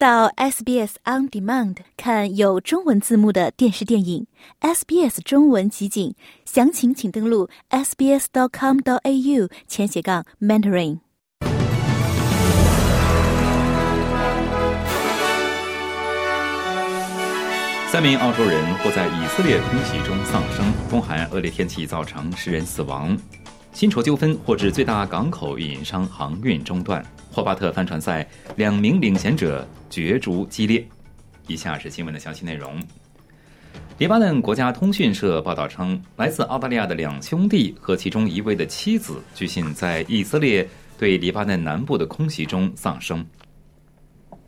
到 SBS On Demand 看有中文字幕的电视电影 SBS 中文集锦，详情请登录 sbs dot com dot au 前斜杠 mentoring。三名澳洲人或在以色列空袭中丧生，东海岸恶劣天气造成十人死亡，薪酬纠纷或致最大港口运营商航运中断，霍巴特帆船赛两名领衔者角逐激烈。以下是新闻的详细内容。黎巴嫩国家通讯社报道称，来自澳大利亚的两兄弟和其中一位的妻子，据信在以色列对黎巴嫩南部的空袭中丧生。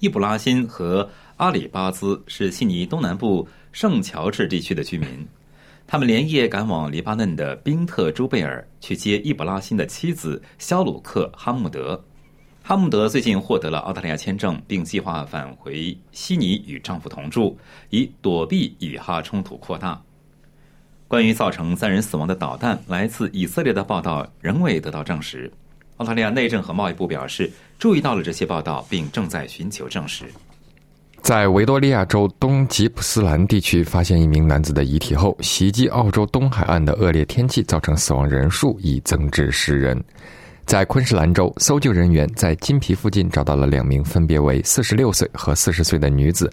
伊布拉辛和阿里巴兹是悉尼东南部圣乔治地区的居民，他们连夜赶往黎巴嫩的宾特朱贝尔去接伊布拉辛的妻子肖鲁克哈姆德。哈姆德最近获得了澳大利亚签证，并计划返回悉尼与丈夫同住，以躲避以哈冲突扩大。关于造成三人死亡的导弹来自以色列的报道仍未得到证实。澳大利亚内政和贸易部表示，注意到了这些报道，并正在寻求证实。在维多利亚州东吉普斯兰地区发现一名男子的遗体后，袭击澳洲东海岸的恶劣天气造成死亡人数已增至十人。在昆士兰州，搜救人员在金皮附近找到了两名分别为四十六岁和四十岁的女子，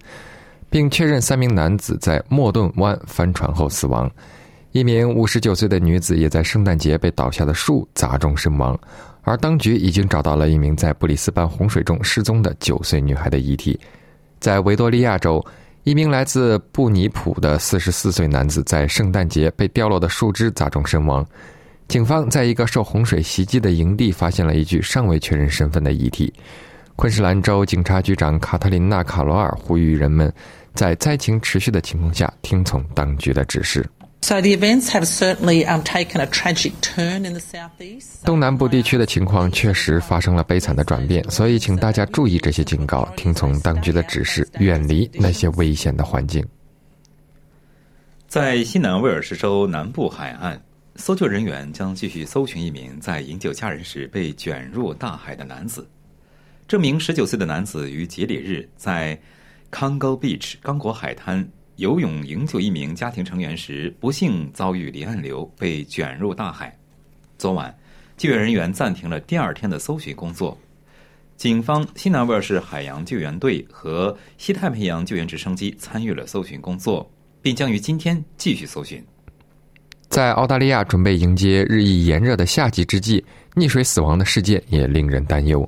并确认三名男子在莫顿湾翻船后死亡。一名五十九岁的女子也在圣诞节被倒下的树砸中身亡。而当局已经找到了一名在布里斯班洪水中失踪的九岁女孩的遗体。在维多利亚州，一名来自布尼普的四十四岁男子在圣诞节被掉落的树枝砸中身亡。警方在一个受洪水袭击的营地发现了一具尚未确认身份的遗体。昆士兰州警察局长卡特琳娜·卡罗尔呼吁人们在灾情持续的情况下听从当局的指示。So the events have certainly um taken a tragic turn in the southeast. 东南部地区的情况确实发生了悲惨的转变，所以请大家注意这些警告，听从当局的指示，远离那些危险的环境。在西南威尔士州南部海岸，搜救人员将继续搜寻一名在营救家人时被卷入大海的男子。这名十九岁的男子于节礼日在 Congo Beach 刚果海滩。游泳营救一名家庭成员时，不幸遭遇离岸流，被卷入大海。昨晚，救援人员暂停了第二天的搜寻工作。警方、西南威尔士海洋救援队和西太平洋救援直升机参与了搜寻工作，并将于今天继续搜寻。在澳大利亚准备迎接日益炎热的夏季之际，溺水死亡的事件也令人担忧。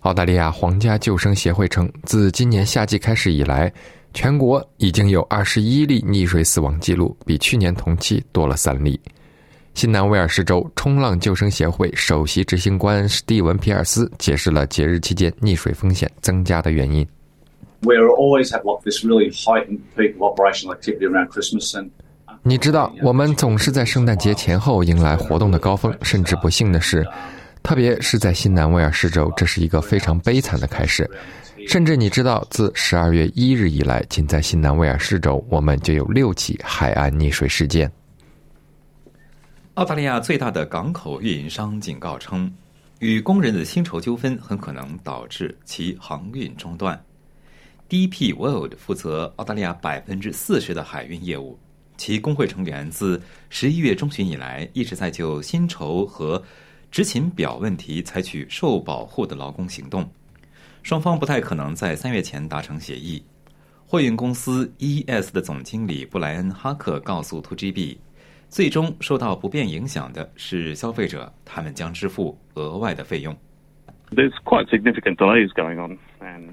澳大利亚皇家救生协会称，自今年夏季开始以来。全国已经有二十一例溺水死亡记录，比去年同期多了三例。新南威尔士州冲浪救生协会首席执行官史蒂文·皮尔斯解释了节日期间溺水风险增加的原因。你知道，我们总是在圣诞节前后迎来活动的高峰，甚至不幸的是，特别是在新南威尔士州，这是一个非常悲惨的开始。甚至你知道，自十二月一日以来，仅在新南威尔士州，我们就有六起海岸溺水事件。澳大利亚最大的港口运营商警告称，与工人的薪酬纠纷很可能导致其航运中断。DP World 负责澳大利亚百分之四十的海运业务，其工会成员自十一月中旬以来一直在就薪酬和执勤表问题采取受保护的劳工行动。双方不太可能在三月前达成协议。货运公司 ES 的总经理布莱恩·哈克告诉 2GB，最终受到不便影响的是消费者，他们将支付额外的费用。There's quite significant delays going on, and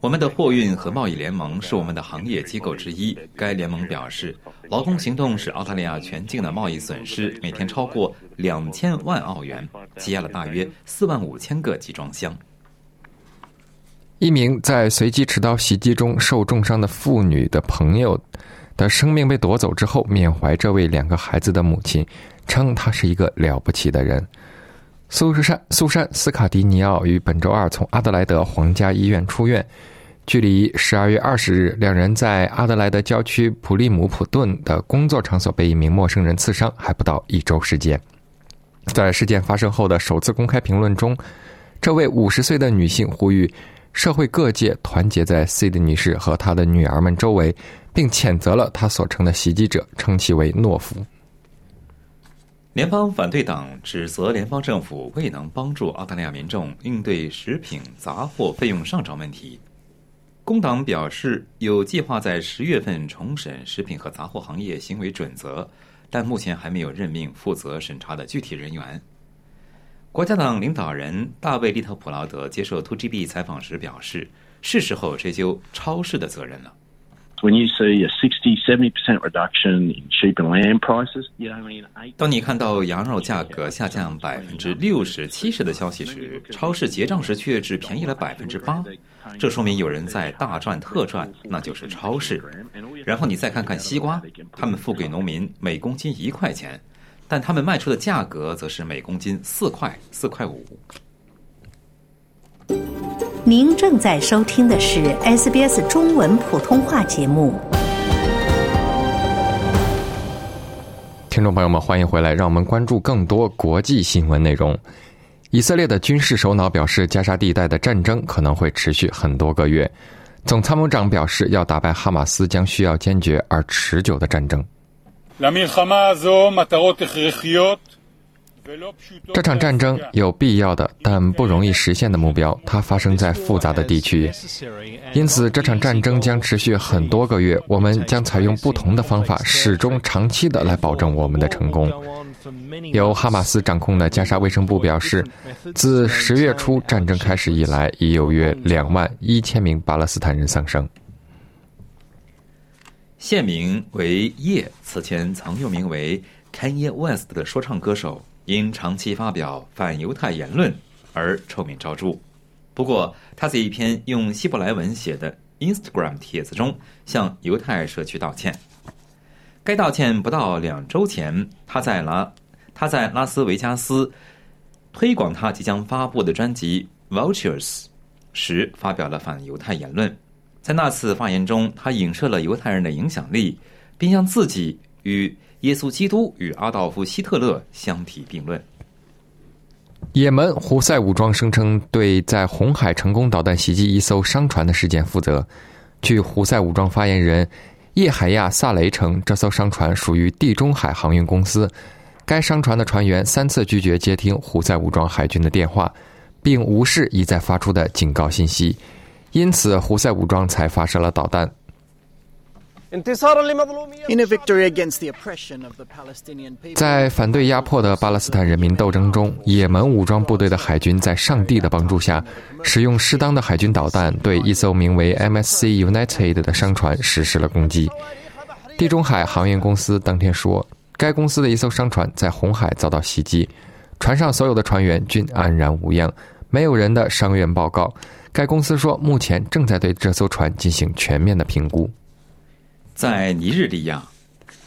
我们的货运和贸易联盟是我们的行业机构之一。该联盟表示，劳工行动使澳大利亚全境的贸易损失每天超过两千万澳元，积压了大约四万五千个集装箱。一名在随机持刀袭击中受重伤的妇女的朋友的生命被夺走之后，缅怀这位两个孩子的母亲，称她是一个了不起的人。苏珊苏珊斯卡迪尼奥于本周二从阿德莱德皇家医院出院，距离十二月二十日两人在阿德莱德郊区普利姆普顿的工作场所被一名陌生人刺伤还不到一周时间。在事件发生后的首次公开评论中，这位五十岁的女性呼吁。社会各界团结在 C 的女士和她的女儿们周围，并谴责了她所称的袭击者，称其为懦夫。联邦反对党指责联邦政府未能帮助澳大利亚民众应对食品杂货费用上涨问题。工党表示有计划在十月份重审食品和杂货行业行为准则，但目前还没有任命负责审查的具体人员。国家党领导人大卫·利特普劳德接受 2GB 采访时表示：“是时候追究超市的责任了。” When you see a 60, 70% reduction in sheep and lamb prices, you know, in eight. 当你看到羊肉价格下降百分之六十、七十的消息时，超市结账时却只便宜了百分之八，这说明有人在大赚特赚，那就是超市。然后你再看看西瓜，他们付给农民每公斤一块钱，但他们卖出的价格则是每公斤四块、四块五。您正在收听的是 SBS 中文普通话节目。听众朋友们，欢迎回来，让我们关注更多国际新闻内容。以色列的军事首脑表示，加沙地带的战争可能会持续很多个月。总参谋长表示，要打败哈马斯将需要坚决而持久的战争。这场战争有必要的，但不容易实现的目标，它发生在复杂的地区，因此这场战争将持续很多个月。我们将采用不同的方法，始终长期的来保证我们的成功。由哈马斯掌控的加沙卫生部表示，自十月初战争开始以来，已有约两万一千名巴勒斯坦人丧生。现名为叶，此前曾又名为 Kanye West 的说唱歌手。因长期发表反犹太言论而臭名昭著。不过，他在一篇用希伯来文写的 Instagram 帖子中向犹太社区道歉。该道歉不到两周前，他在拉他在拉斯维加斯推广他即将发布的专辑《Vultures》时发表了反犹太言论。在那次发言中，他影射了犹太人的影响力，并将自己与。耶稣基督与阿道夫·希特勒相提并论。也门胡塞武装声称对在红海成功导弹袭击一艘商船的事件负责。据胡塞武装发言人叶海亚·萨雷称，这艘商船属于地中海航运公司。该商船的船员三次拒绝接听胡塞武装海军的电话，并无视已在发出的警告信息，因此胡塞武装才发射了导弹。在反对压迫的巴勒斯坦人民斗争中，也门武装部队的海军在上帝的帮助下，使用适当的海军导弹对一艘名为 MSC United 的商船实施了攻击。地中海航运公司当天说，该公司的一艘商船在红海遭到袭击，船上所有的船员均安然无恙，没有人的伤员报告。该公司说，目前正在对这艘船进行全面的评估。在尼日利亚，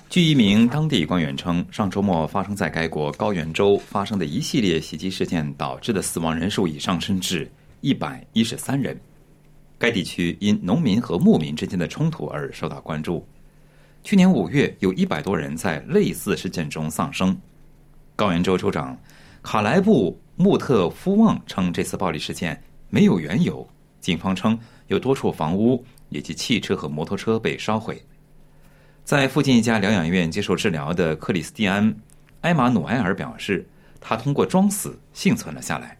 据一名当地官员称，上周末发生在该国高原州发生的一系列袭击事件导致的死亡人数已上升至一百一十三人。该地区因农民和牧民之间的冲突而受到关注。去年五月，有一百多人在类似事件中丧生。高原州州长卡莱布穆特夫旺称，这次暴力事件没有缘由。警方称，有多处房屋以及汽车和摩托车被烧毁。在附近一家疗养院接受治疗的克里斯蒂安·埃马努埃尔表示，他通过装死幸存了下来。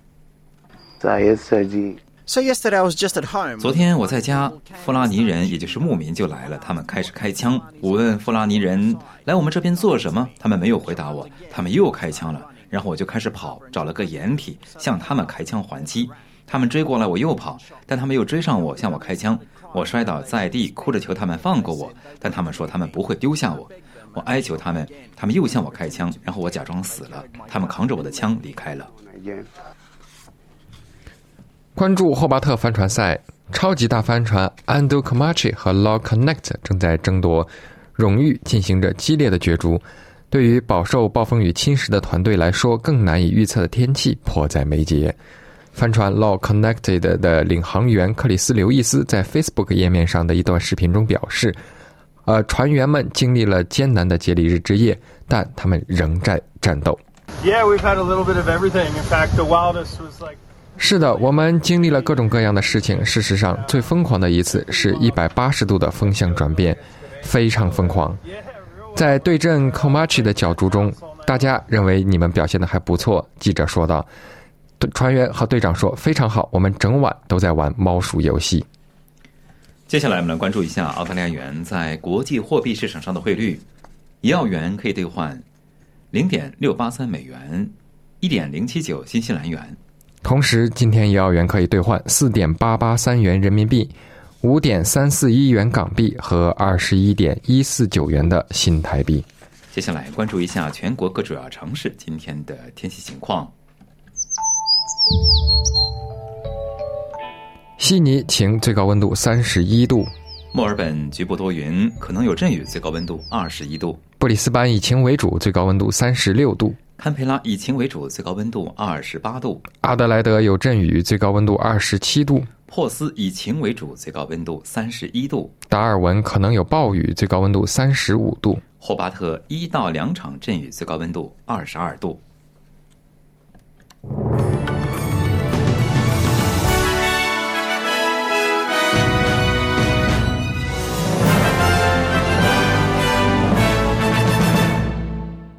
昨天我在家，弗拉尼人也就是牧民就来了，他们开始开枪。我问弗拉尼人来我们这边做什么，他们没有回答我，他们又开枪了。然后我就开始跑，找了个掩体向他们开枪还击。他们追过来，我又跑，但他们又追上我，向我开枪。我摔倒在地，哭着求他们放过我，但他们说他们不会丢下我。我哀求他们，他们又向我开枪，然后我假装死了，他们扛着我的枪离开了。关注霍巴特帆船赛，超级大帆船 Ando Comanche 和 Law Connect 正在争夺荣誉，进行着激烈的角逐。对于饱受暴风雨侵蚀的团队来说，更难以预测的天气迫在眉睫。帆船 Law Connected 的领航员克里斯·刘易斯在 Facebook 页面上的一段视频中表示：“呃，船员们经历了艰难的节礼日之夜，但他们仍在战斗。” Yeah, we've had a little bit of everything. In fact, the wildest was like. 是的，我们经历了各种各样的事情。事实上，最疯狂的一次是一百八十度的风向转变，非常疯狂。在对阵 Komachi 的角逐中，大家认为你们表现的还不错。记者说道。船员和队长说：“非常好，我们整晚都在玩猫鼠游戏。”接下来，我们来关注一下澳大利亚元在国际货币市场上的汇率：一澳元可以兑换零点六八三美元，一点零七九新西兰元。同时，今天一澳元可以兑换四点八八三元人民币、五点三四一元港币和二十一点一四九元的新台币。接下来关注一下全国各主要城市今天的天气情况。悉尼晴，最高温度三十一度；墨尔本局部多云，可能有阵雨，最高温度二十一度；布里斯班以晴为主，最高温度三十六度。堪培拉以晴为主，最高温度二十八度；阿德莱德有阵雨，最高温度二十七度；珀斯以晴为主，最高温度三十一度；达尔文可能有暴雨，最高温度三十五度；霍巴特一到两场阵雨，最高温度二十二度。